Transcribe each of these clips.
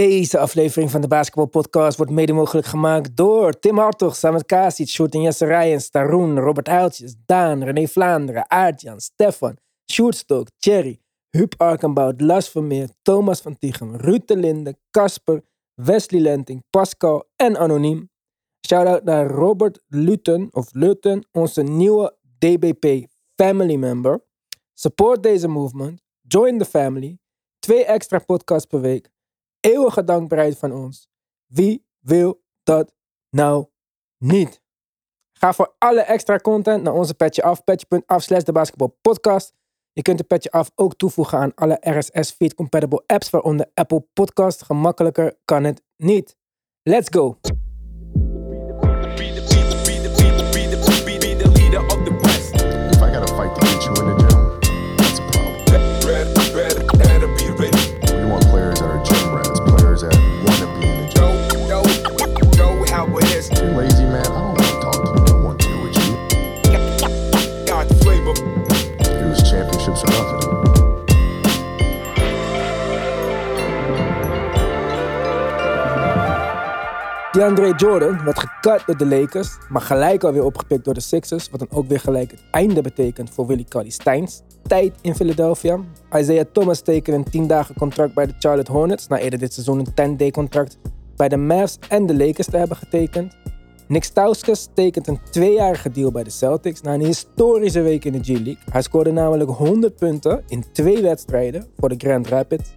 Deze aflevering van de Basketball Podcast wordt mede mogelijk gemaakt door Tim Hartog, Samet Kasic, Sjoerd en Jesse Rijens, Robert Uiltjes, Daan, René Vlaanderen, Aartjan, Stefan, Sjoerd Stok, Thierry, Huub Arkenbout, Las Vermeer, Thomas van Tichem, Ruud de Linde, Casper, Wesley Lenting, Pascal en Anoniem. Shoutout naar Robert Lutten, of Lutten, onze nieuwe DBP family member. Support deze movement. Join the family. Twee extra podcasts per week. Eeuwige dankbaarheid van ons. Wie wil dat nou niet? Ga voor alle extra content naar onze Petje Af. Petje.af slash de basketbalpodcast. Je kunt de Petje Af ook toevoegen aan alle RSS feed compatible apps, waaronder Apple Podcast. Gemakkelijker kan het niet. Let's go! DeAndre Jordan werd gecut door de Lakers, maar gelijk alweer opgepikt door de Sixers, wat dan ook weer gelijk het einde betekent voor Willie Cauley Steins. Tijd in Philadelphia. Isaiah Thomas tekent een 10 dagen contract bij de Charlotte Hornets, na eerder dit seizoen een 10-day contract bij de Mavs en de Lakers te hebben getekend. Nick Stauskas tekent een tweejarige deal bij de Celtics na een historische week in de G-League. Hij scoorde namelijk 100 punten in twee wedstrijden voor de Grand Rapids.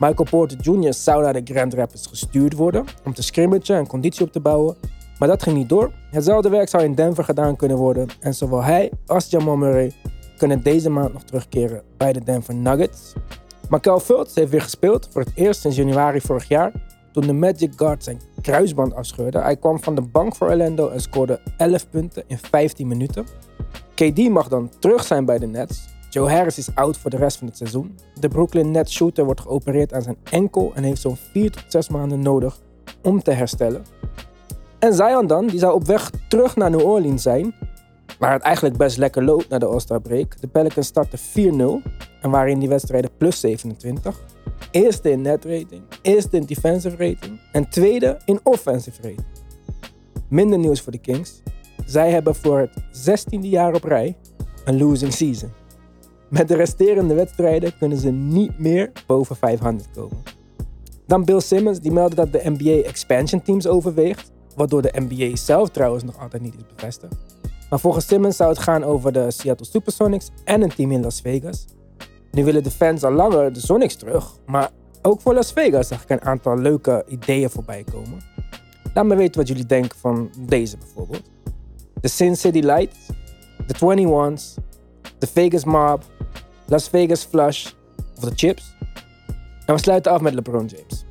Michael Porter Jr. zou naar de Grand Rapids gestuurd worden om te scrimmagen en conditie op te bouwen. Maar dat ging niet door. Hetzelfde werk zou in Denver gedaan kunnen worden. En zowel hij als Jamal Murray kunnen deze maand nog terugkeren bij de Denver Nuggets. Markel Fultz heeft weer gespeeld voor het eerst sinds januari vorig jaar. Toen de Magic Guard zijn kruisband afscheurde. Hij kwam van de bank voor Orlando en scoorde 11 punten in 15 minuten. KD mag dan terug zijn bij de Nets. Joe Harris is out voor de rest van het seizoen. De Brooklyn Nets shooter wordt geopereerd aan zijn enkel en heeft zo'n 4 tot 6 maanden nodig om te herstellen. En Zion dan, die zou op weg terug naar New Orleans zijn, waar het eigenlijk best lekker loopt na de All-Star break. De Pelicans starten 4-0 en waren in die wedstrijden plus 27. Eerste in net rating, eerste in defensive rating en tweede in offensive rating. Minder nieuws voor de Kings. Zij hebben voor het 16e jaar op rij een losing season. Met de resterende wedstrijden kunnen ze niet meer boven 500 komen. Dan Bill Simmons, die meldde dat de NBA expansion teams overweegt, waardoor de NBA zelf trouwens nog altijd niet is bevestigd. Maar volgens Simmons zou het gaan over de Seattle Supersonics en een team in Las Vegas. Nu willen de fans al langer de Sonics terug, maar ook voor Las Vegas zag ik een aantal leuke ideeën voorbij komen. Laat me weten wat jullie denken van deze bijvoorbeeld. De Sin City Lights, de 21s, de Vegas Mob, Las Vegas Flush of de Chips. En we sluiten af met LeBron James.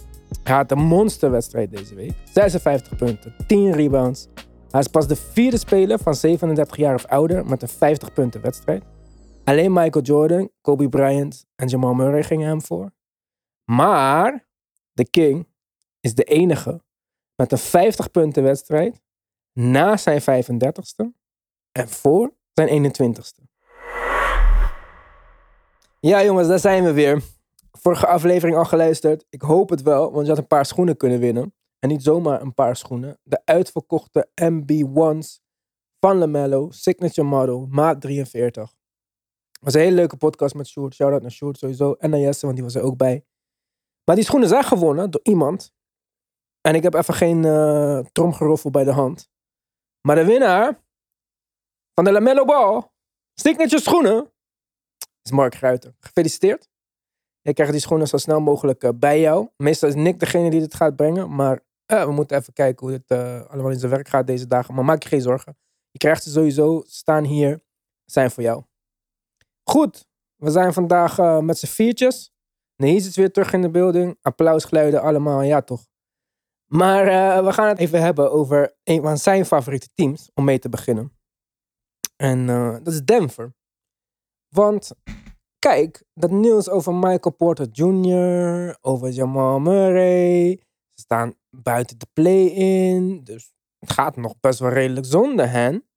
Hij had een monsterwedstrijd deze week. 56 punten, 10 rebounds. Hij is pas de vierde speler van 37 jaar of ouder met een 50 punten wedstrijd. Alleen Michael Jordan, Kobe Bryant en Jamal Murray gingen hem voor. Maar de King is de enige met een 50 punten wedstrijd na zijn 35ste en voor zijn 21ste. Ja, jongens, daar zijn we weer. Vorige aflevering al geluisterd. Ik hoop het wel, want je had een paar schoenen kunnen winnen. En niet zomaar een paar schoenen. De uitverkochte MB1's van LaMelo, Signature Model, maat 43. Het was een hele leuke podcast met Sjoerd. Shout-out naar Sjoerd sowieso. En naar Jesse, want die was er ook bij. Maar die schoenen zijn gewonnen door iemand. En ik heb even geen uh, tromgeroffel bij de hand. Maar de winnaar van de LaMelo Ball, Signature schoenen, Mark Gruiter. Gefeliciteerd. Je krijgt die schoenen zo snel mogelijk uh, bij jou. Meestal is Nick degene die dit gaat brengen. Maar uh, we moeten even kijken hoe dit uh, allemaal in zijn werk gaat deze dagen. Maar maak je geen zorgen. Je krijgt ze sowieso. Staan hier. Zijn voor jou. Goed. We zijn vandaag met z'n viertjes. Nee, is het weer terug in de building. Applausgeluiden allemaal. Ja, toch. Maar we gaan het even hebben over een van zijn favoriete teams. Om mee te beginnen. En dat is Denver. Want kijk, dat nieuws over Michael Porter Jr., over Jamal Murray. Ze staan buiten de play-in. Dus het gaat nog best wel redelijk zonder hen.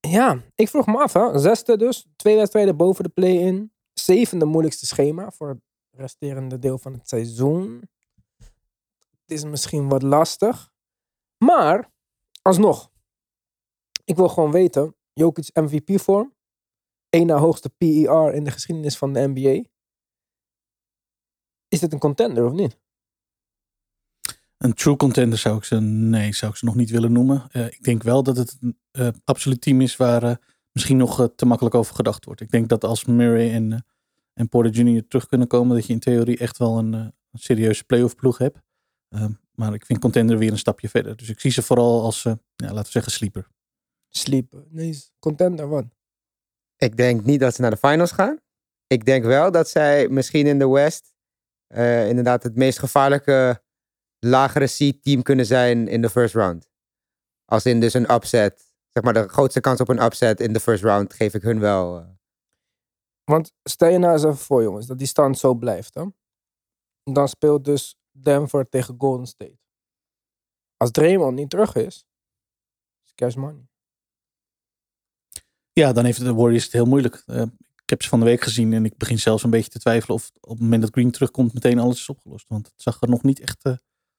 Ja, ik vroeg me af. Zesde dus. Twee wedstrijden boven de play-in. Zevende moeilijkste schema voor het resterende deel van het seizoen. is misschien wat lastig. Maar, alsnog. Ik wil gewoon weten. Jokic MVP-vorm. Één na hoogste PER in de geschiedenis van de NBA. Is dit een contender of niet? Een true contender zou ik ze, nee, zou ik ze nog niet willen noemen. Eh, ik denk wel dat het een eh, absoluut team is waar eh, misschien nog te makkelijk over gedacht wordt. Ik denk dat als Murray en, en Porter Jr. terug kunnen komen, dat je in theorie echt wel een, een serieuze playoff ploeg hebt. Maar ik vind contender weer een stapje verder. Dus ik zie ze vooral als, ja, laten we zeggen, sleeper. Sleep. Nee, contender wat? Ik denk niet dat ze naar de finals gaan. Ik denk wel dat zij misschien in de West eh, inderdaad het meest gevaarlijke lagere seed team kunnen zijn in de first round. Als in dus een upset. Zeg maar de grootste kans op een upset in de first round geef ik hun wel. eh. Want stel je nou eens even voor, jongens, dat die stand zo blijft. Hè? Dan speelt dus Denver tegen Golden State. Als Draymond niet terug is, is cash money. Ja, dan heeft de Warriors het heel moeilijk. Eh, ik heb ze van de week gezien en ik begin zelfs een beetje te twijfelen of op het moment dat Green terugkomt meteen alles is opgelost. Want het zag er nog niet echt, eh,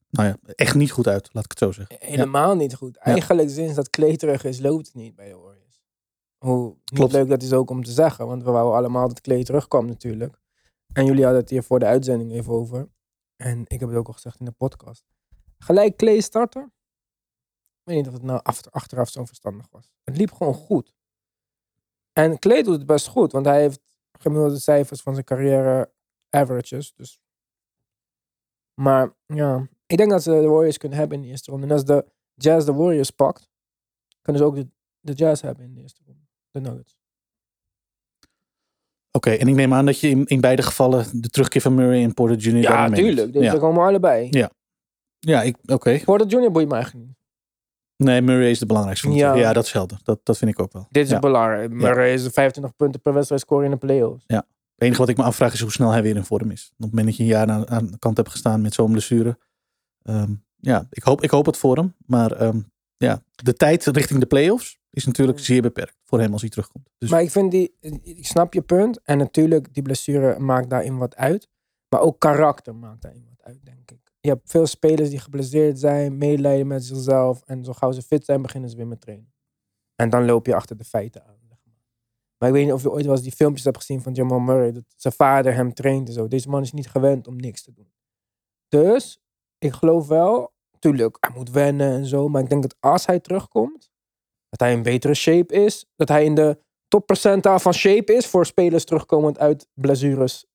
nou ja, echt niet goed uit, laat ik het zo zeggen. Helemaal niet goed. Eigenlijk sinds dat Clay terug is, loopt het niet bij de Warriors. Hoe Klopt. leuk dat is ook om te zeggen, want we wouden allemaal dat Clay terugkwam natuurlijk. En jullie hadden het hier voor de uitzending even over. En ik heb het ook al gezegd in de podcast. Gelijk Clay starten. Ik weet niet of het nou achter- achteraf zo verstandig was. Het liep gewoon goed. En Clay doet het best goed, want hij heeft gemiddelde cijfers van zijn carrière averages. Dus. Maar ja, ik denk dat ze de Warriors kunnen hebben in de eerste ronde. En als de Jazz de Warriors pakt, kunnen ze ook de, de Jazz hebben in de eerste ronde. De Nuggets. Oké, en ik neem aan dat je in, in beide gevallen de terugkeer van Murray en Porter Jr. Ja, tuurlijk. Deze Ja, komen allebei. Ja. ja ik, oké. Porter Jr. boeit me eigenlijk niet. Nee, Murray is de belangrijkste. Ja. ja dat is helder. Dat, dat vind ik ook wel. Dit is Ja. belangrijk. Maar hij is 25 punten per wedstrijd scoren in de playoffs. Het enige wat ik me afvraag is hoe snel hij weer in vorm is. Op het moment dat je een jaar aan, aan de kant hebt gestaan met zo'n blessure. Ehm, ja, ik hoop, ik hoop het voor hem. Maar ehm, ja, de tijd richting de playoffs is natuurlijk zeer beperkt voor hem als hij terugkomt. Dus Maar ik vind die, ik snap je punt. En natuurlijk, die blessure maakt daarin wat uit. Maar ook karakter maakt daarin wat uit, denk ik. Je hebt veel spelers die geblesseerd zijn, medelijden met zichzelf. En zo gauw ze fit zijn, beginnen ze weer met trainen. En dan loop je achter de feiten aan. zeg maar. Maar ik weet niet of je ooit wel eens die filmpjes hebt gezien van Jamal Murray. Dat zijn vader hem traint en zo. Deze man is niet gewend om niks te doen. Dus, ik geloof wel, tuurlijk, hij moet wennen en zo. Maar ik denk dat als hij terugkomt, dat hij in betere shape is. Dat hij in de top percentaal van shape is voor spelers terugkomend uit blessures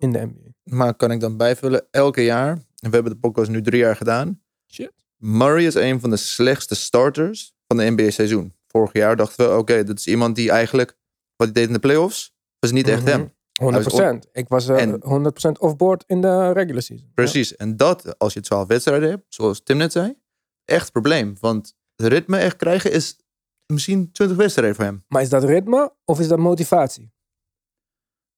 in de NBA. Maar kan ik dan bijvullen, elke jaar, en we hebben de podcast nu drie jaar gedaan. Shit. Murray is een van de slechtste starters van de NBA-seizoen. Vorig jaar dachten we, oké, dat is iemand die eigenlijk, wat hij deed in de playoffs, was niet echt Mhm. hem. 100%. Ik was eh, En- 100% offboard in de regular season. Precies. En dat, als je 12 wedstrijden hebt, zoals Tim net zei, echt een probleem. Want het ritme echt krijgen is misschien 20 wedstrijden voor hem. Maar is dat ritme of is dat motivatie?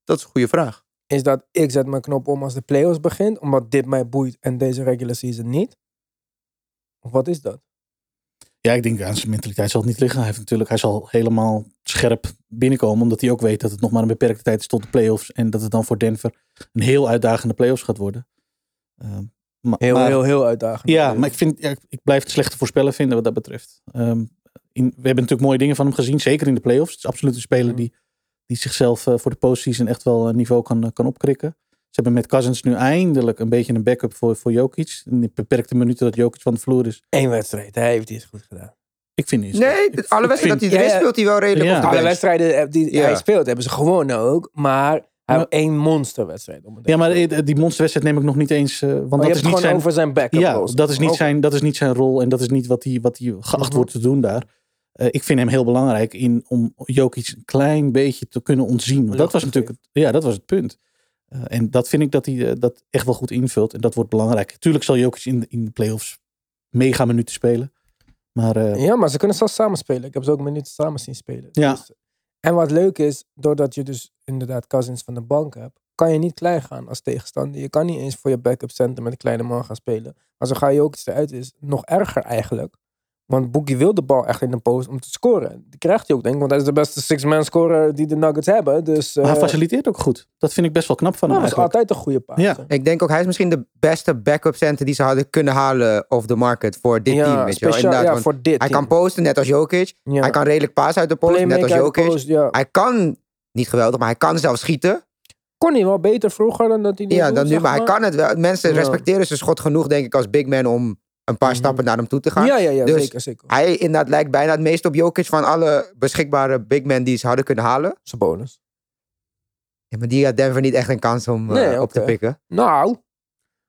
Dat is een goede vraag. Is dat ik zet mijn knop om als de playoffs begint, omdat dit mij boeit en deze regular season niet? Of wat is dat? ja, ik denk aan zijn mentaliteit zal het niet liggen. Hij, heeft natuurlijk, hij zal helemaal scherp binnenkomen. Omdat hij ook weet dat het nog maar een beperkte tijd is tot de playoffs. En dat het dan voor Denver een heel uitdagende playoffs gaat worden. Ehm, maar, Heel, maar- heel, heel uitdagend. Ja, maar ik, vind, ja, ik- blijf het slechte voorspellen vinden wat dat betreft. Ehm, in, we hebben natuurlijk mooie dingen van hem gezien, zeker in de playoffs. Het is absoluut een speler Mhm. die, die zichzelf eh, voor de postseason echt wel een niveau kan, eh, kan opkrikken. Ze hebben met Cousins nu eindelijk een beetje een backup voor, voor Jokic. In de beperkte minuten dat Jokic van de vloer is. Eén wedstrijd, hij heeft dit goed gedaan. Ik vind niet. Nee, ik- alle wedstrijden vind- dat hij erin Ja, speelt, hij wel redelijk Ja. op de Alle wedstrijden eh, die Ja. hij speelt, hebben ze gewonnen ook. Maar hij heeft één monsterwedstrijd. Om Ja, maar eh, die monsterwedstrijd neem ik nog niet eens. eh, want Maar je dat hebt is het niet gewoon zijn. over zijn backup Ja, dat is, niet zijn, dat is niet zijn rol en dat is niet wat hij, wat hij geacht Mhm. wordt te doen daar. Eh, ik vind hem heel belangrijk in, om Jokic een klein beetje te kunnen ontzien. Want dat was natuurlijk het, ja, dat was het punt. Eh, en dat vind ik dat hij eh, dat echt wel goed invult. En dat wordt belangrijk. Tuurlijk zal Jokic in, de- in de playoffs mega minuten spelen. Maar Ja, maar ze kunnen zelfs samen spelen. Ik heb ze ook minuten samen zien spelen. Ja. Dus- en wat leuk is, doordat je dus inderdaad Cousins van de bank hebt, kan je niet klein gaan als tegenstander. Je kan niet eens voor je backup center met een kleine man gaan spelen. Maar zo ga je ook eruit is, nog erger eigenlijk. Want Boogie wil de bal echt in de post om te scoren. Die krijgt hij ook, denk ik. Want hij is de beste six-man scorer die de Nuggets hebben. Dus Maar hij eh, faciliteert ook goed. Dat vind ik best wel knap van nou, hem dat is altijd een goede paas. Ja. Ik denk ook, hij is misschien de beste backup center die ze hadden kunnen halen of the market voor dit ja, team. Weet je wel? speciaal voor dit hij team. kan posten net als Jokic. Ja. Hij kan redelijk paas uit de post, net als Jokic. post, ja. Hij kan, niet geweldig, maar hij kan zelf schieten. Kon hij wel beter vroeger dan dat hij nu Ja, doet, dan nu, zeg maar hij kan het wel. Mensen Ja. respecteren zijn schot genoeg, denk ik, als big man om een paar Mhm. stappen naar hem toe te gaan. Ja, ja, ja, Dus zeker, zeker. Hij inderdaad lijkt bijna het meest op Jokic van alle beschikbare big men die ze hadden kunnen halen. Zijn bonus. Ja, maar die had Denver niet echt een kans om eh, op te pikken. Nou,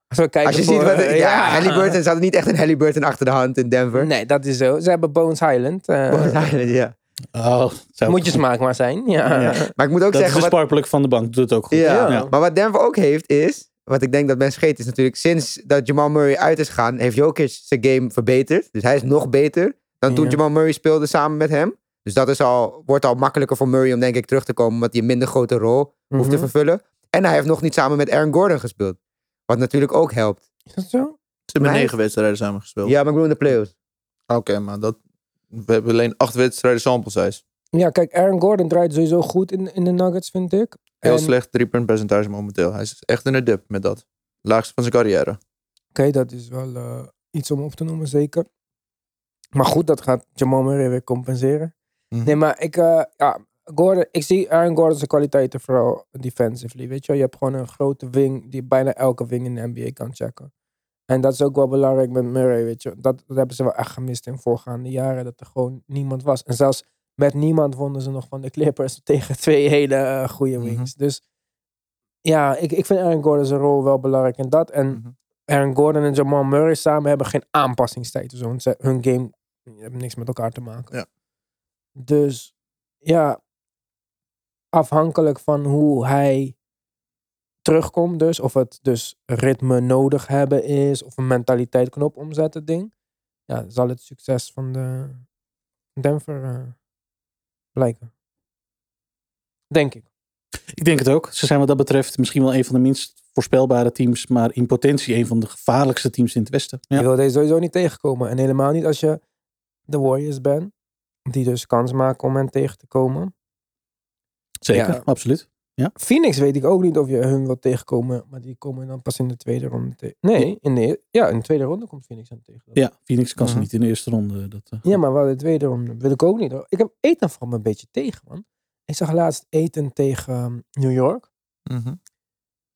als we kijken Als je voor, ziet wat... eh, ja, Halliburton, ze hadden niet echt een Halliburton achter de hand in Denver. Nee, dat is zo. Ze hebben Bones Highland. eh, ja. Oh, moet je smaak maar zijn. Ja. Ja. Maar ik moet ook Dat is zeggen... de Wat, van de bank. Doet het ook goed. ja. Ja. Maar wat Denver ook heeft is... Wat ik denk dat mensen vergeten is natuurlijk... Sinds dat Jamal Murray uit is gegaan... heeft Jokic zijn game verbeterd. Dus hij is nog beter dan toen Ja. Jamal Murray speelde samen met hem. Dus dat is al, wordt al makkelijker voor Murray om denk ik terug te komen... omdat hij een minder grote rol hoeft te Mhm. vervullen. En hij heeft nog niet samen met Aaron Gordon gespeeld. Wat natuurlijk ook helpt. Is dat zo? Ze hebben negen wedstrijden samen gespeeld. Ja, maar ik bedoel in de playoffs. Oké, maar dat... We hebben alleen acht wedstrijden sample size. Ja, kijk, Aaron Gordon draait sowieso goed in, in de Nuggets, vind ik. Heel En- slecht drie punt percentage momenteel. Hij is echt in de dip met dat. Laagste van zijn carrière. Oké, dat is wel eh, iets om op te noemen, zeker. Maar goed, dat gaat Jamal Murray weer compenseren. Mhm. Nee, maar ik, eh, ja, Gordon, ik zie Aaron Gordon's kwaliteiten vooral defensively. Weet je, wel. je hebt gewoon een grote wing die bijna elke wing in de NBA kan checken. En dat is ook wel belangrijk met Murray, weet je. Dat, dat hebben ze wel echt gemist in voorgaande jaren, dat er gewoon niemand was. En zelfs met niemand wonnen ze nog van de Clippers tegen twee hele eh, goede Mhm. wings. Dus ja, ik, ik vind Aaron Gordon zijn rol wel belangrijk in dat. En Mhm. Aaron Gordon en Jamal Murray samen hebben geen aanpassingstijd. Dus ze- hun game heeft niks met elkaar te maken. Ja. Dus ja, afhankelijk van hoe hij terugkomt dus. Of het dus ritme nodig hebben is. Of een mentaliteit knop omzetten ding. Ja, zal het succes van de Denver eh, blijken. Denk ik. Ik denk het ook. Ze zijn wat dat betreft misschien wel een van de minst voorspelbare teams. Maar in potentie een van de gevaarlijkste teams in het Westen. Ja. Je wil deze sowieso niet tegenkomen. En helemaal niet als je de Warriors bent. Die dus kans maken om hen tegen te komen. Zeker, Ja. absoluut. Phoenix weet ik ook niet of je hun wilt tegenkomen. Maar die komen dan pas in de tweede ronde tegen. Nee, in de, ja, in de tweede ronde komt Phoenix aan tegen. Ja, Phoenix kan ze niet in de eerste ronde. Dat, eh, Ja, maar wel de tweede ronde. Wil ik ook niet. hoor. Ik heb Eten van me een beetje tegen, man. Ik zag laatst Eten tegen ehm, New York. Mhm.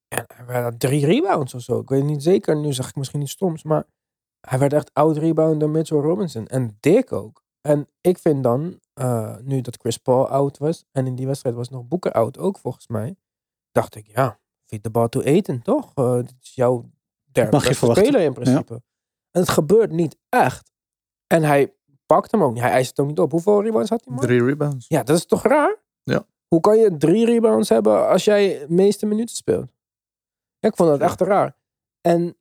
En hij werd drie rebounds of zo. Ik weet het niet zeker. Nu zeg ik misschien niet stoms. Maar hij werd echt out rebound door Mitchell Robinson. En dik ook. En ik vind dan, eh, nu dat Chris Paul out was. En in die wedstrijd was nog Boeker out ook volgens mij. Dacht ik, ja, feed de bal to eten, toch? Eh dit is jouw derde mag je speler in principe. En het gebeurt niet echt. En hij pakt hem ook niet. Hij eist het ook niet op. Hoeveel rebounds had hij, man? Drie rebounds. Ja, dat is toch raar? Ja. Hoe kan je drie rebounds hebben als jij de meeste minuten speelt? Ja, ik vond dat Ja. echt raar. En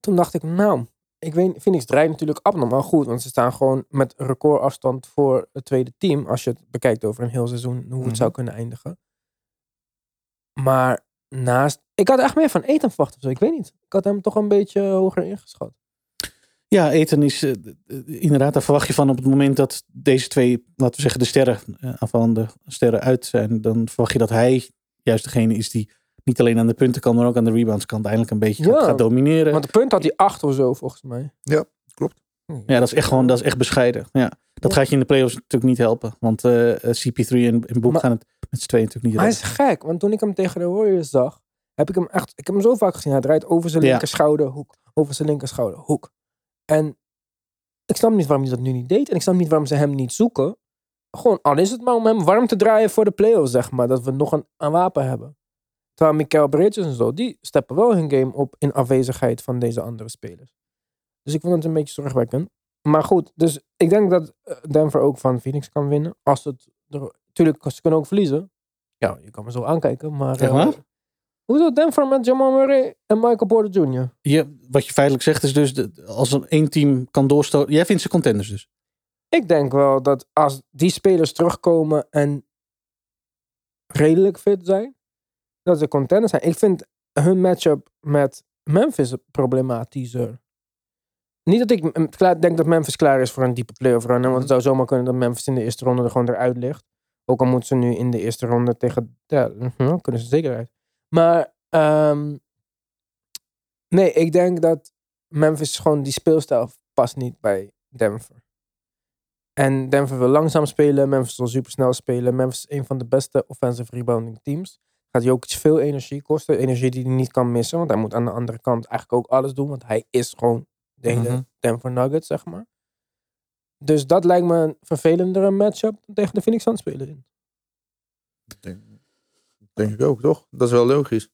toen dacht ik, nou, ik weet, Phoenix draait natuurlijk abnormaal goed. Want ze staan gewoon met recordafstand voor het tweede team. Als je het bekijkt over een heel seizoen, hoe het Mhm. zou kunnen eindigen. Maar naast, ik had echt meer van eten verwacht of zo. Ik weet niet. Ik had hem toch een beetje hoger ingeschat. Ja, eten is eh, inderdaad, daar verwacht je van op het moment dat deze twee, laten we zeggen, de sterren, eh, aanvallende sterren uit zijn. Dan verwacht je dat hij juist degene is die niet alleen aan de punten kan, maar ook aan de rebounds kan. Eindelijk een beetje gaat, Ja. gaat domineren. Want de punt had hij acht of zo, volgens mij. Klopt. Ja, dat is echt gewoon, dat is echt bescheiden. Ja. Dat Ja. gaat je in de playoffs natuurlijk niet helpen. Want eh, eh, CP3 en, en Boek Maar- gaan het met z'n tweeën natuurlijk niet Hij is gek, want toen ik hem tegen de Warriors zag, heb ik hem echt, ik heb hem zo vaak gezien. Hij draait over zijn Ja. linker schouder, hoek, over zijn linker schouder, hoek. En ik snap niet waarom hij dat nu niet deed. En ik snap niet waarom ze hem niet zoeken. Gewoon, al is het maar om hem warm te draaien voor de playoffs, zeg maar. Dat we nog een, een wapen hebben. Terwijl Mikael Bridges en zo, die steppen wel hun game op in afwezigheid van deze andere spelers. Dus ik vond het een beetje zorgwekkend. Maar goed, dus ik denk dat eh, Denver ook van Phoenix kan winnen. Als het er, tuurlijk, ze kunnen ook verliezen. Ja, je kan me zo aankijken, maar... Zeg eh, maar. Hoezo Denver met Jamal Murray en Michael Porter Jr.? Je, wat je feitelijk zegt is dus, de- als een één team kan doorstoten. Jij vindt ze contenders dus. Ik denk wel dat als die spelers terugkomen en redelijk fit zijn, dat ze contenders zijn. Ik vind hun matchup met Memphis problematischer. niet dat ik klaar, denk dat Memphis klaar is voor een diepe playoff run. Want het zou zomaar kunnen dat Memphis in de eerste ronde er gewoon eruit ligt. Ook al moeten ze nu in de eerste ronde tegen... Ja, mhm, kunnen ze zeker uit. Maar ehm, nee, ik denk dat Memphis gewoon die speelstijl past niet bij Denver. En Denver wil langzaam spelen. Memphis wil supersnel spelen. Memphis is een van de beste offensive rebounding teams. Gaat Jokic veel energie kosten. Energie die hij niet kan missen. Want hij moet aan de andere kant eigenlijk ook alles doen. Want hij is gewoon de hele Mhm. Denver Nuggets, zeg maar. Dus dat lijkt me een vervelendere matchup dan tegen de Phoenix Suns spelen. in. Denk, denk ik ook, toch? Dat is wel logisch.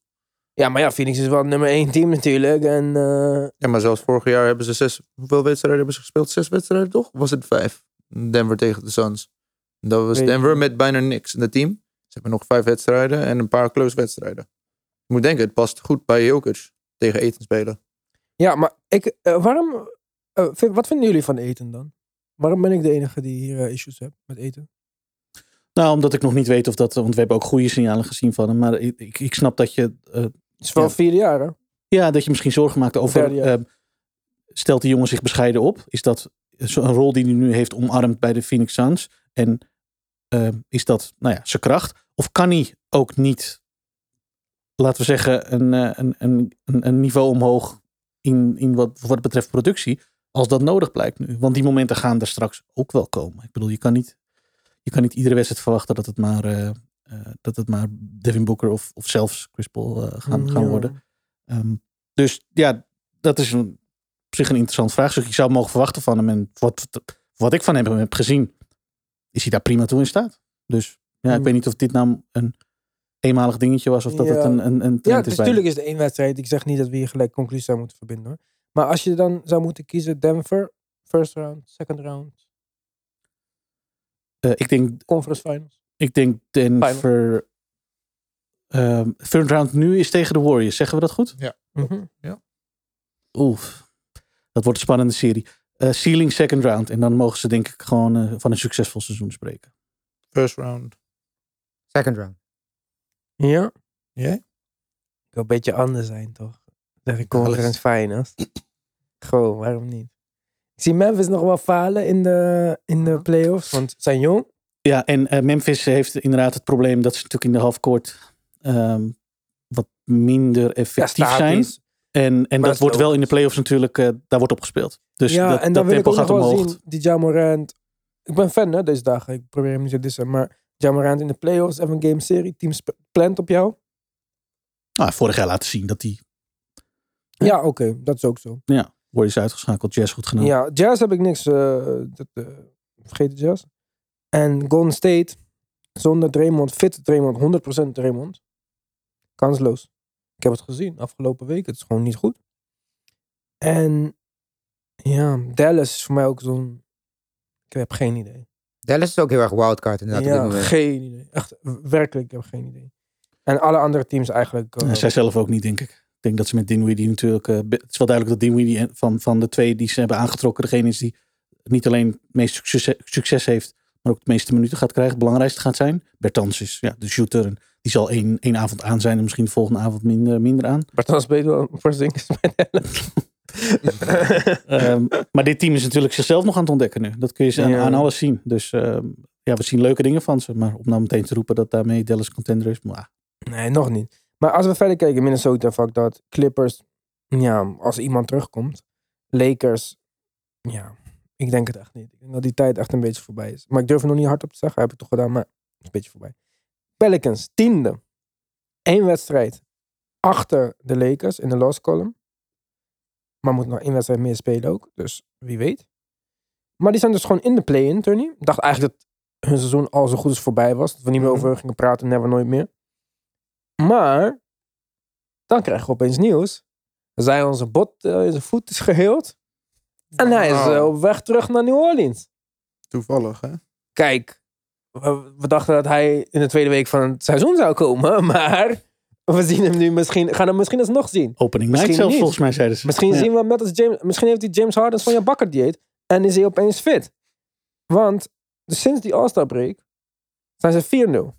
Ja, maar ja, Phoenix is wel nummer één team natuurlijk. En eh, Ja, maar zelfs vorig jaar hebben ze zes... Hoeveel wedstrijden hebben ze gespeeld? Zes wedstrijden, toch? Of was het vijf? Denver tegen de Suns. Dat was Denver met bijna niks in het team. Ze hebben nog vijf wedstrijden en een paar close wedstrijden. Je moet denken, het past goed bij Jokic tegen Eten spelen. ja, maar ik, eh, waarom... eh, vind- wat vinden jullie van eten dan? Waarom ben ik de enige die hier eh, issues heeft met eten? Nou, omdat ik nog niet weet of dat... Want we hebben ook goede signalen gezien van hem. Maar ik, ik, ik snap dat je... eh, Het is wel Ja. vier jaar, hè? ja, dat je misschien zorgen maakt over... Derde jaar. eh, stelt die jongen zich bescheiden op? Is dat zo'n rol die hij nu heeft omarmd bij de Phoenix Suns? En eh, is dat, nou ja, zijn kracht? Of kan hij ook niet, laten we zeggen, een, eh, een, een, een, een niveau omhoog in, in wat, wat betreft productie, als dat nodig blijkt nu? Want die momenten gaan er straks ook wel komen. Ik bedoel, je kan niet, je kan niet iedere wedstrijd verwachten dat het maar, eh, eh, dat het maar Devin Booker of, of zelfs Chris Paul gaan, gaan Ja. worden. Ehm, dus ja, dat is een, op zich een interessant vraagstuk. Je zou mogen verwachten van hem. En wat, wat ik van hem heb gezien, is hij daar prima toe in staat. Dus ja, ik Hmm. weet niet of dit nou een eenmalig dingetje was of dat Ja. het een, een, een Ja, is natuurlijk is het één wedstrijd. Ik zeg niet dat we hier gelijk conclusies zou moeten verbinden. Hoor. Maar als je dan zou moeten kiezen, Denver, first round, second round, Eh, ik, denk, conference finals. ik denk Denver... ehm third round nu is tegen de Warriors. Zeggen we dat goed? Mhm. Oeh, dat wordt een spannende serie. Eh, ceiling second round. En dan mogen ze denk ik gewoon eh, van een succesvol seizoen spreken. First round. Second round. Ja. Jij? Ik wil een beetje anders zijn, toch? Ik conference finals. Gewoon, waarom niet? Ik zie Memphis nog wel falen in de, in de playoffs, want ze zijn jong. Ja, en eh, Memphis heeft inderdaad het probleem dat ze natuurlijk in de halfcourt ehm wat minder Ja, effectief zijn. statisch. En, en dat wordt wel in de playoffs natuurlijk, eh, daar wordt op gespeeld. Dus ja, dat, en dan dat wil ik ook nog gaat wel omhoog. zien, die Jamorant. Ik ben fan hè, deze dagen. Ik probeer hem niet te dissen, maar Jamorant in de playoffs, even een game serie, team sp- plant op jou. Nou, vorig jaar laten zien dat die Ja. Ja, oké, dat is ook zo. ja, Warriors uitgeschakeld, Jazz goed gedaan. Ja, Jazz heb ik niks. eh, dat, eh, vergeet de Jazz. En Golden State, zonder Draymond, fit Draymond, 100% Draymond. Kansloos. Ik heb het gezien afgelopen week. Het is gewoon niet goed. En ja, Dallas is voor mij ook zo'n... Ik heb geen idee. Dallas is ook heel erg wildcard inderdaad op dit ja, moment. geen idee. Echt, werkelijk, ik heb geen idee. En alle andere teams eigenlijk... Nee, zij zelf ook niet, denk ik. Ik denk dat ze met Dinwiddie natuurlijk... eh, het is wel duidelijk dat Dinwiddie van, van de twee die ze hebben aangetrokken... degene is die niet alleen het meest succes, succes heeft... maar ook de meeste minuten gaat krijgen. Het belangrijkste gaat zijn. Bertans is ja, de shooter. En die zal één, één avond aan zijn en misschien de volgende avond minder, minder aan. Bartans weet wel voor Zinkers bij Dallas. Ehm, maar dit team is natuurlijk zichzelf nog aan het ontdekken nu. Dat kun je ze aan, Ja. aan alles zien. Dus ehm, ja, we zien leuke dingen van ze. Maar om nou meteen te roepen dat daarmee Dallas contender is... mwah. Nee, nog niet. Maar als we verder kijken, Minnesota, fuck dat. Clippers, ja, als iemand terugkomt. Lakers, ja, ik denk het echt niet. Ik denk dat die tijd echt een beetje voorbij is. Maar ik durf het nog niet hardop te zeggen, heb ik toch gedaan, maar het is een beetje voorbij. Pelicans, tiende. Eén wedstrijd achter de Lakers in de loss column. Maar moet nog één wedstrijd meer spelen ook, dus wie weet. Maar die zijn dus gewoon in de play-in, Tony. Ik dacht eigenlijk dat hun seizoen al zo goed als voorbij was. Dat we niet meer Mhm. over gingen praten, never nooit meer. Maar dan krijgen we opeens nieuws. Zij onze bot eh, in zijn voet is geheeld. En hij is eh, op weg terug naar New Orleans. Toevallig, hè? Kijk, we, we dachten dat hij in de tweede week van het seizoen zou komen. Maar we zien hem nu misschien, gaan hem misschien alsnog zien. Opening Misschien night zelfs, volgens mij zeiden ze. Misschien Ja. zien we hem net als James. Misschien heeft hij James Harden's van je bakker dieet. En is hij opeens fit. Want dus sinds die All-Star break zijn ze 4-0.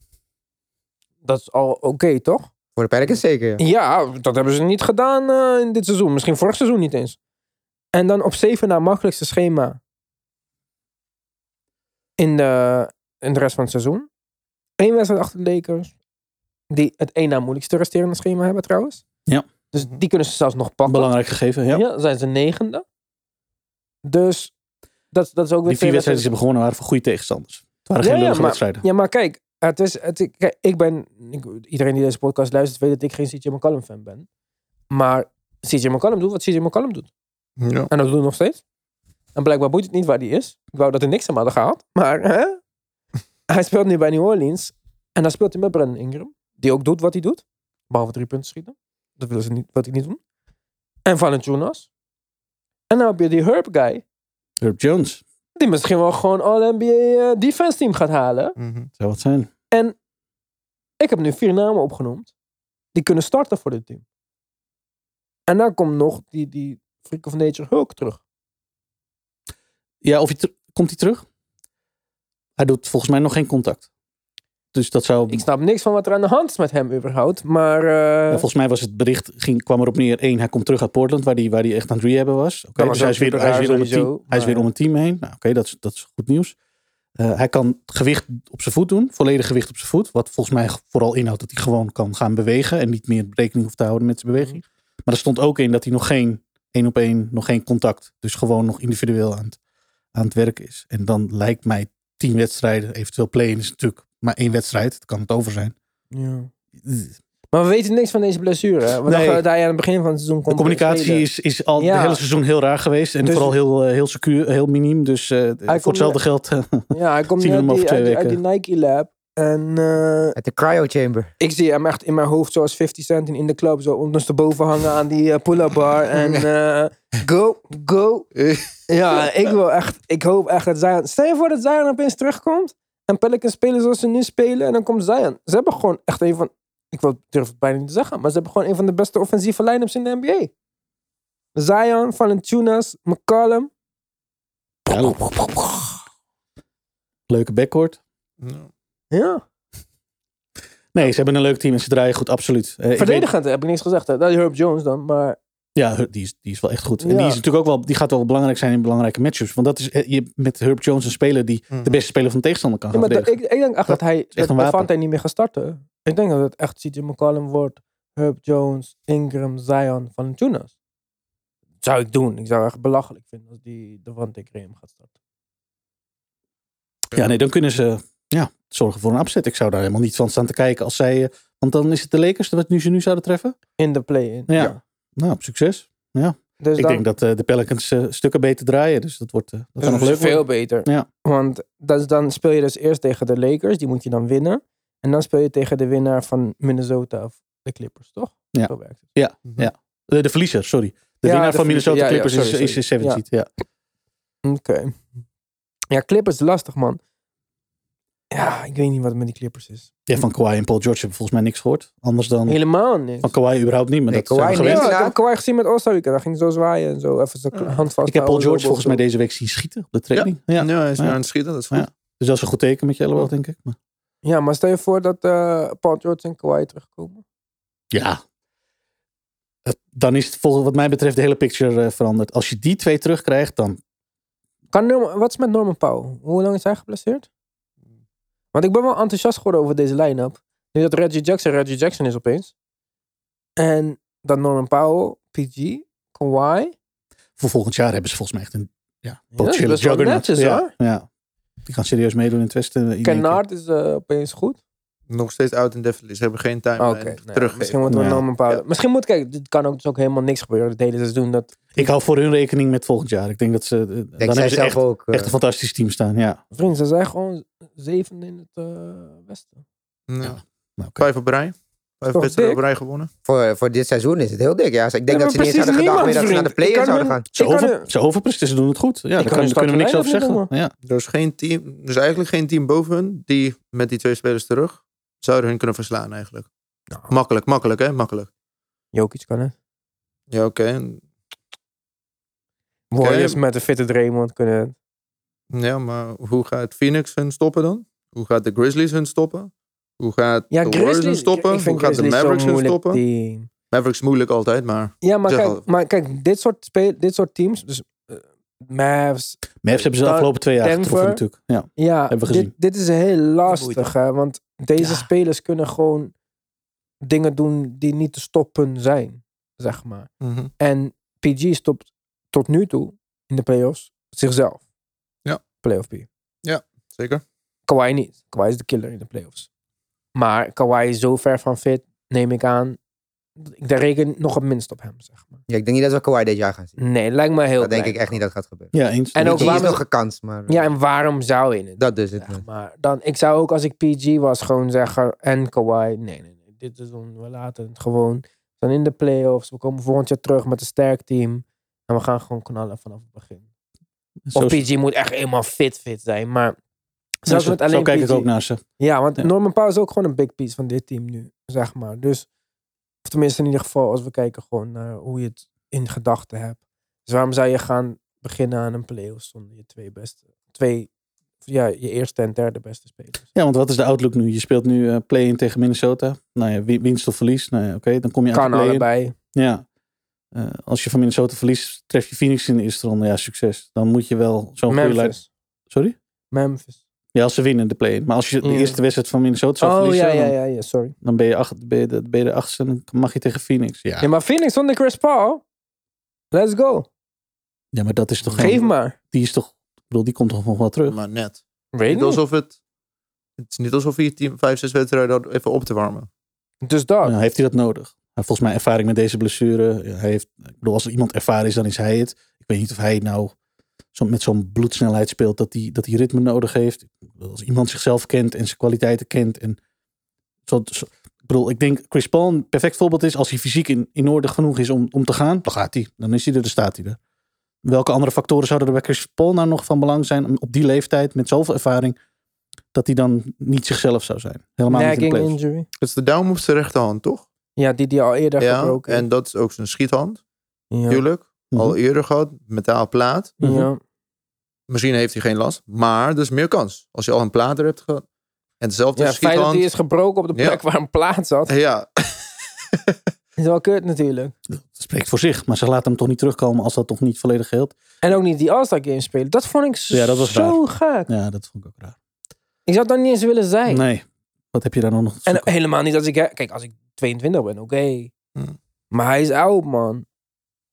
Dat is al oké, toch? Voor de Pelicans zeker. ja. Ja, dat hebben ze niet gedaan eh, in dit seizoen. Misschien vorig seizoen niet eens. En dan op 7 na makkelijkste schema. In de, in de rest van het seizoen. Eén wedstrijd achter de Lakers. Die het één na moeilijkste resterende schema hebben trouwens. Ja. Dus die kunnen ze zelfs nog pakken. Belangrijk gegeven, ja. Ja, dan zijn ze negende. Dus dat, dat is ook weer Die vier wedstrijden die ze hebben gewonnen waren voor goede tegenstanders. Het waren geen lullige wedstrijden. ja, maar kijk, het is, het, kijk ik ben, ik- iedereen die deze podcast luistert weet dat ik geen CJ McCollum fan ben. Maar CJ McCollum doet wat CJ McCollum doet. Ja. En dat doet hij nog steeds. En blijkbaar boeit het niet waar hij is. Ik wou dat er niks aan hadden gehaald. Maar hè? hij speelt nu bij New Orleans. En dan speelt hij met Brandon Ingram. Die ook doet wat hij doet. Behalve drie punten schieten. Dat willen ze niet, wat hij niet doen. En Valanciunas. En dan heb je die Herb guy. Herb Jones, Die misschien wel gewoon All-NBA eh, defense team gaat halen. Mhm. zou wat zijn. En ik heb nu vier namen opgenoemd. Die kunnen starten voor dit team. En dan komt nog die, die Freak of Nature Hulk terug. Ja, of hij komt hij terug? Hij doet volgens mij nog geen contact. Dus dat zou... Ik snap niks van wat er aan de hand is met hem überhaupt. Maar Ja, eh, volgens mij was het bericht, ging, kwam erop neer. één, hij komt terug uit Portland, waar hij waar die echt aan het rehabben was. Was dus hij is, weer, hij, is weer om het team, hij is weer om een team heen. Nou, Oké, dat, is, dat is goed nieuws. Eh, hij kan gewicht op zijn voet doen, volledig gewicht op zijn voet. Wat volgens mij vooral inhoudt dat hij gewoon kan gaan bewegen. En niet meer rekening hoeft te houden met zijn beweging. Maar er stond ook in dat hij nog geen één op één, nog geen contact. Dus gewoon nog individueel aan het, aan het werk is. En dan lijkt mij tien wedstrijden, eventueel play-in is natuurlijk maar één wedstrijd. Dat kan het over zijn. ja. Maar we weten niks van deze blessure. hè? We Nee. dachten dat hij aan het begin van het seizoen De communicatie is, is al Ja. het hele seizoen heel raar geweest. En Dus- vooral heel, eh, heel secuur, heel miniem. Dus eh, voor hetzelfde geld. eh, Ja, hij komt Zien we hem over die, twee uit, die- uit die weken. Nike Lab. En eh, Uit de cryo chamber. ik zie hem echt in mijn hoofd zoals 50 Cent in, de club. Zo ondersteboven hangen aan die pull-up bar. En eh, go, go. Ja, ik wil echt, ik hoop echt dat Zion... Stel je voor dat Zion opeens terugkomt. En Pelicans spelen zoals ze nu spelen. En dan komt Zion. Ze hebben gewoon echt een van... Ik wil, durf het bijna niet te zeggen. Maar ze hebben gewoon een van de beste offensieve line-ups in de NBA. Zion, Valanciunas, McCollum. ja, leuke backcourt. Ja. Ja. Nee, ze hebben een leuk team en ze draaien goed, absoluut. Eh, ik Verdedigend heb ik niks gezegd. Hè. Dat is Herb Jones dan. Maar ja, die is, die is wel echt goed. En Ja. die, is natuurlijk ook wel, die gaat wel belangrijk zijn in belangrijke matchups. Want dat is eh, je, met Herb Jones een speler die Mhm. de beste speler van de tegenstander kan Ja, maar ik, ik denk echt dat, hij echt dat niet meer gaat starten. Ik denk dat het echt CJ McCollum wordt. Herb Jones, Ingram, Zion, Valanciunas. Dat zou ik doen. Ik zou echt belachelijk vinden als die Devante Graham gaat starten. Ja, nee, dan kunnen ze ja, zorgen voor een upset. Ik zou daar helemaal niet van staan te kijken als zij... eh, want dan is het de Lakers wat nu ze nu zouden treffen. In de play-in. Ja. Nou, succes. Dus ik dan, denk dat eh, de Pelicans eh, stukken beter draaien. Dus dat, wordt, eh, dat dus nog is leuk veel worden. beter. Ja. Want dat is dan speel je dus eerst tegen de Lakers. Die moet je dan winnen. En dan speel je tegen de winnaar van Minnesota of de Clippers, toch? Ja. Zo werkt het. Ja, ja. De, de verliezer, sorry. De Ja, winnaar de van Minnesota verliezer. Ja, ja, Clippers sorry, is, is sorry. 7 seed. Ja. Oké. Ja, Clippers is lastig, man. Ja, ik weet niet wat er met die Clippers is. Ja, van Kawhi en Paul George hebben volgens mij niks gehoord. Anders dan Helemaal niks. van Kawhi überhaupt niet. Maar Nee, dat zijn we Kawhi gewend. niet. Ja, ik heb Kawhi gezien met All-Star Weekend. Daar ging zo zwaaien en zo. Even zijn hand vast. Ik heb Paul George volgens mij deze week zien schieten op de training. Ja. Ja, hij is Ja. nu aan het schieten, dat is goed. Ja. Dus dat is een goed teken met je elleboog, denk ik. Maar, Ja, maar stel je voor dat eh, Paul George en Kawhi terugkomen. ja. Dan is het volgens wat mij betreft de hele picture eh, veranderd. Als je die twee terugkrijgt, dan... Kan Norman, wat is met Norman Powell? Hoe lang is hij geblesseerd? Want ik ben wel enthousiast geworden over deze line-up. Nu dat Reggie Jackson Reggie Jackson is opeens. En dat Norman Powell, PG, Kawhi. Voor volgend jaar hebben ze volgens mij echt een ja, potentiële netjes, ja, hoor. ja. Die gaan serieus meedoen in het Westen. keer. Kennard is eh, opeens goed. Nog steeds out indefinitely. Ze hebben geen time Oké, nou ja, terug. misschien moeten we Ja. Norman Powell... Ja. Misschien moet, kijk, dit kan ook, dus ook helemaal niks gebeuren het hele seizoen. Dat, Ik hou voor hun rekening met volgend jaar. Ik denk dat ze... eh, dan Denk hebben zij ze zelf echt, ook. eh, echt een fantastisch team staan. Ja. vrienden, ze zijn gewoon zevende in het eh, Westen. Ja. Nou, oké. Vijf op rij. Vijf Toch wedstrijden op dik? rij gewonnen. voor, voor dit seizoen is het heel dik. Ja. Ik denk Ja, dat ze niet eens hadden gedacht meer dat ze naar de play-in kan zouden gaan. Ze, over, ze overpresteren, ze doen het goed. Ja, daar kan kan, hun daar kunnen we niks over zeggen. Ja. Er is geen team, er is eigenlijk geen team boven hun die met die twee spelers terug zouden hun kunnen verslaan eigenlijk. Makkelijk, makkelijk hè, makkelijk. Jokic kan het. Ja, oké. En- Warriors met een fitte Draymond kunnen. Ja, maar hoe gaat Phoenix hun stoppen dan? Hoe gaat de Grizzlies hun stoppen? Hoe gaat Ja, de Warriors hun Grizzlies. stoppen? Hoe gaat de Mavericks hun stoppen? Mavericks moeilijk altijd, maar Ja, maar kijk, al. maar kijk dit, soort speel, dit soort teams, dus eh, Mavs, Mavs hebben ze de Dan- afgelopen twee jaar Denver. getroffen natuurlijk. Ja. ja, Hebben we dit, gezien. dit is heel lastig, hè, want deze Ja. spelers kunnen gewoon dingen doen die niet te stoppen zijn, zeg maar. En PG stopt tot nu toe in de playoffs zichzelf. Ja. Playoff P. zeker. Kawhi niet. Kawhi is de killer in de playoffs. Maar Kawhi is zo ver van fit, neem ik aan. Ik daar reken nog het minst op hem, zeg maar. Ja, ik denk niet dat we Kawhi dit jaar gaan zien. Nee, lijkt me heel dat denk ik echt niet dat gaat gebeuren. ja, eens. En ook PG is nog een kans, maar Ja, en waarom zou je het? dat dus het. Zeg maar. Dan, ik zou ook als ik PG was gewoon zeggen en Kawhi. Nee, nee, nee. Dit is een, we laten het gewoon. Zijn in de playoffs. We komen volgend jaar terug met een sterk team. En we gaan gewoon knallen vanaf het begin. Zo, Of PG moet echt helemaal fit fit zijn. Maar zelfs zo, met zo alleen kijk PG. ik ook naar ze. Ja, want Ja. Norman Powell is ook gewoon een big piece van dit team nu. Zeg maar. Dus, of tenminste in ieder geval als we kijken gewoon naar hoe je het in gedachten hebt. Dus waarom zou je gaan beginnen aan een playoffs zonder je twee beste. Twee, ja, je eerste en derde beste spelers. Ja, want wat is de outlook nu? Je speelt nu eh, play-in tegen Minnesota. Nou ja, wi- winst of verlies. Nou ja, oké, dan kom je uit Kan de allebei. Ja. Eh, als je van Minnesota verliest, tref je Phoenix in de eerste ronde. Ja, succes. Dan moet je wel zo'n goede. Memphis. Sorry? Memphis. Ja, als ze winnen de play-in. Maar als je de Ja. eerste wedstrijd van Minnesota zou Oh verliezen, ja, ja, dan, ja, ja, sorry. dan ben je, acht, ben, je de, ben je de achtste en dan mag je tegen Phoenix. Ja, Ja, maar Phoenix zonder Chris Paul. Let's go. ja maar dat is toch... Geef gewoon- maar. Die is toch... Ik bedoel, die komt toch nog wel terug? Maar net. Weet Niet niet. alsof het... Het is niet alsof je team vijf, zes wedstrijden had even op te warmen. Dus dat. Ja, heeft hij dat nodig? Volgens mij ervaring met deze blessure. Hij heeft, ik bedoel, als er iemand ervaren is, dan is hij het. Ik weet niet of hij nou zo, met zo'n bloedsnelheid speelt dat hij, dat hij ritme nodig heeft. Als iemand zichzelf kent en zijn kwaliteiten kent. En zo, zo- ik bedoel, ik denk Chris Paul een perfect voorbeeld is. Als hij fysiek in, in orde genoeg is om, om te gaan, dan gaat hij. Dan is hij er, dan staat hij er. Welke andere factoren zouden er bij Chris Paul nou nog van belang zijn om op die leeftijd met zoveel ervaring dat hij dan niet zichzelf zou zijn? Helemaal niet in injury. Het is de duim op zijn rechterhand, toch? Ja, die die al eerder Ja, gebroken en dat is ook zijn schiethand, Ja. Natuurlijk. Al Mhm. eerder gehad, metaal plaat. Mhm. Ja. Misschien heeft hij geen last, maar er is meer kans. Als je al een plaat er hebt gehad. En dezelfde Ja, het feit dat hij is gebroken op de Ja. plek waar een plaats zat, Ja, is wel kut natuurlijk. Dat spreekt voor zich, maar ze laten hem toch niet terugkomen als dat toch niet volledig geldt. En ook niet die All-Star Games spelen. Dat vond ik Ja, dat was zo gek. Ja, dat vond ik ook raar. Ik zou het dan niet eens willen zijn. Nee, wat heb je daar dan nog te En helemaal niet als ik... Kijk, als ik 22 ben, oké. Hmm. Maar hij is oud, man.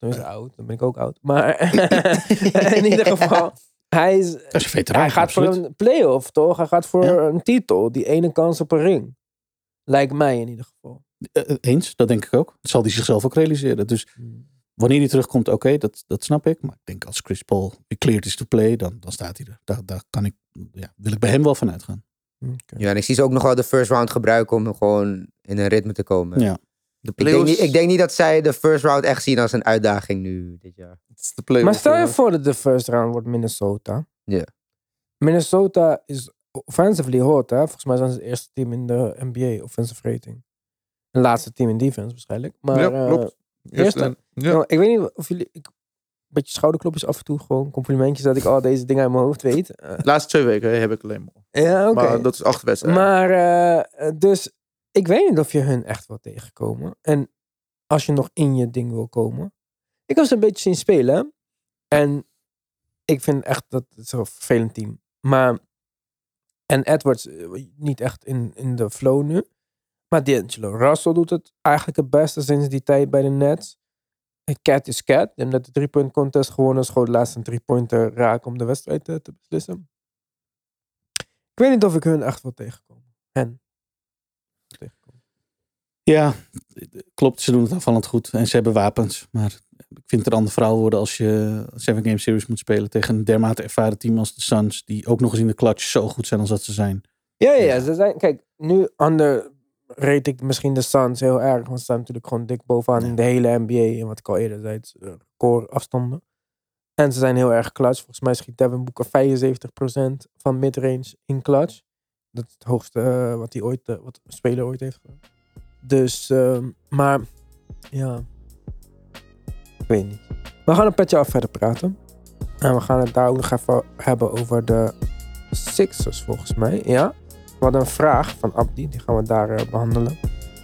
Hij is oud, dan ben ik ook oud. Maar in ieder geval, hij, is, Dat is een veteraan, hij gaat voor een play-off, toch? Hij gaat voor Ja. een titel. Die ene kans op een ring. Lijkt mij in ieder geval. Eh, eh, Eens, dat denk ik ook. Dat zal hij zichzelf ook realiseren. Dus wanneer hij terugkomt, oké, dat, dat snap ik. Maar ik denk als Chris Paul cleared is to play, dan, dan staat hij er. Daar, daar kan ik, ja, wil ik bij hem wel van uitgaan. Ja, en ik zie ze ook nog wel de first round gebruiken om gewoon in een ritme te komen. Ja. De Ik, denk niet, ik denk niet dat zij de first round echt zien als een uitdaging nu dit jaar. Het is de playoffs, Maar stel je voor dat de first round wordt Minnesota. Ja. Minnesota is offensively hot, hè? Volgens mij zijn ze het eerste team in de NBA offensive rating. Het laatste team in defense waarschijnlijk. Maar Ja, eh, klopt. eerste- Eerste- ja. nou, ik weet niet of jullie... Ik, een beetje schouderklopjes af en toe, gewoon complimentjes dat ik al deze dingen uit mijn hoofd weet. De laatste twee weken heb ik alleen maar. ja, oké. Maar dat is acht wedstrijden. Maar, eh, dus ik weet niet of je hun echt wil tegenkomen. En als je nog in je ding wil komen. Ik ze een beetje zien spelen. En ik vind echt dat het een vervelend team. Maar, en Edwards eh, niet echt in, in de flow nu. Maar D'Angelo Russell doet het eigenlijk het beste sinds die tijd bij de Nets. En Cat is Cat. Hebben net de drie-point contest gewonnen. Schoot laatst een drie-pointer raak om de wedstrijd te, te beslissen. Ik weet niet of ik hun echt wil tegenkomen. En. Ja, klopt. Ze doen het aanvallend goed. En ze hebben wapens. Maar ik vind het een ander verhaal worden als je seven game series moet spelen tegen een dermate ervaren team als de Suns. Die ook nog eens in de clutch zo goed zijn als dat ze zijn. Ja, ja, ja. Ze zijn, kijk, nu under rate ik misschien de Suns heel erg. Want ze staan natuurlijk gewoon dik bovenaan in de hele NBA. En wat ik al eerder zei, het eh, record afstanden. En ze zijn heel erg clutch. Volgens mij schiet Devin Booker 75% van midrange in clutch. Dat is het hoogste eh, wat hij ooit, eh, wat een speler ooit heeft gedaan. Dus, ehm, maar, ja. Ik weet niet. We gaan een petje af verder praten. En we gaan het daar ook nog even hebben over de Sixers volgens mij. Ja. We hadden een vraag van Abdi, die gaan we daar eh, behandelen.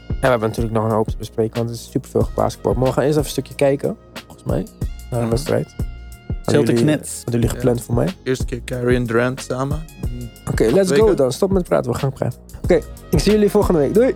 En we hebben natuurlijk nog een hoop te bespreken, want er is superveel gebasketbal. Maar we gaan eerst even een stukje kijken, volgens mij, naar de Mhm. wedstrijd. Celtic jullie- Nets. Hadden jullie gepland voor mij? Eerste keer Kyrie en Durant samen. Oké, let's go dan. Stop met praten, we gaan praten. Oké, ik zie jullie volgende week. Doei!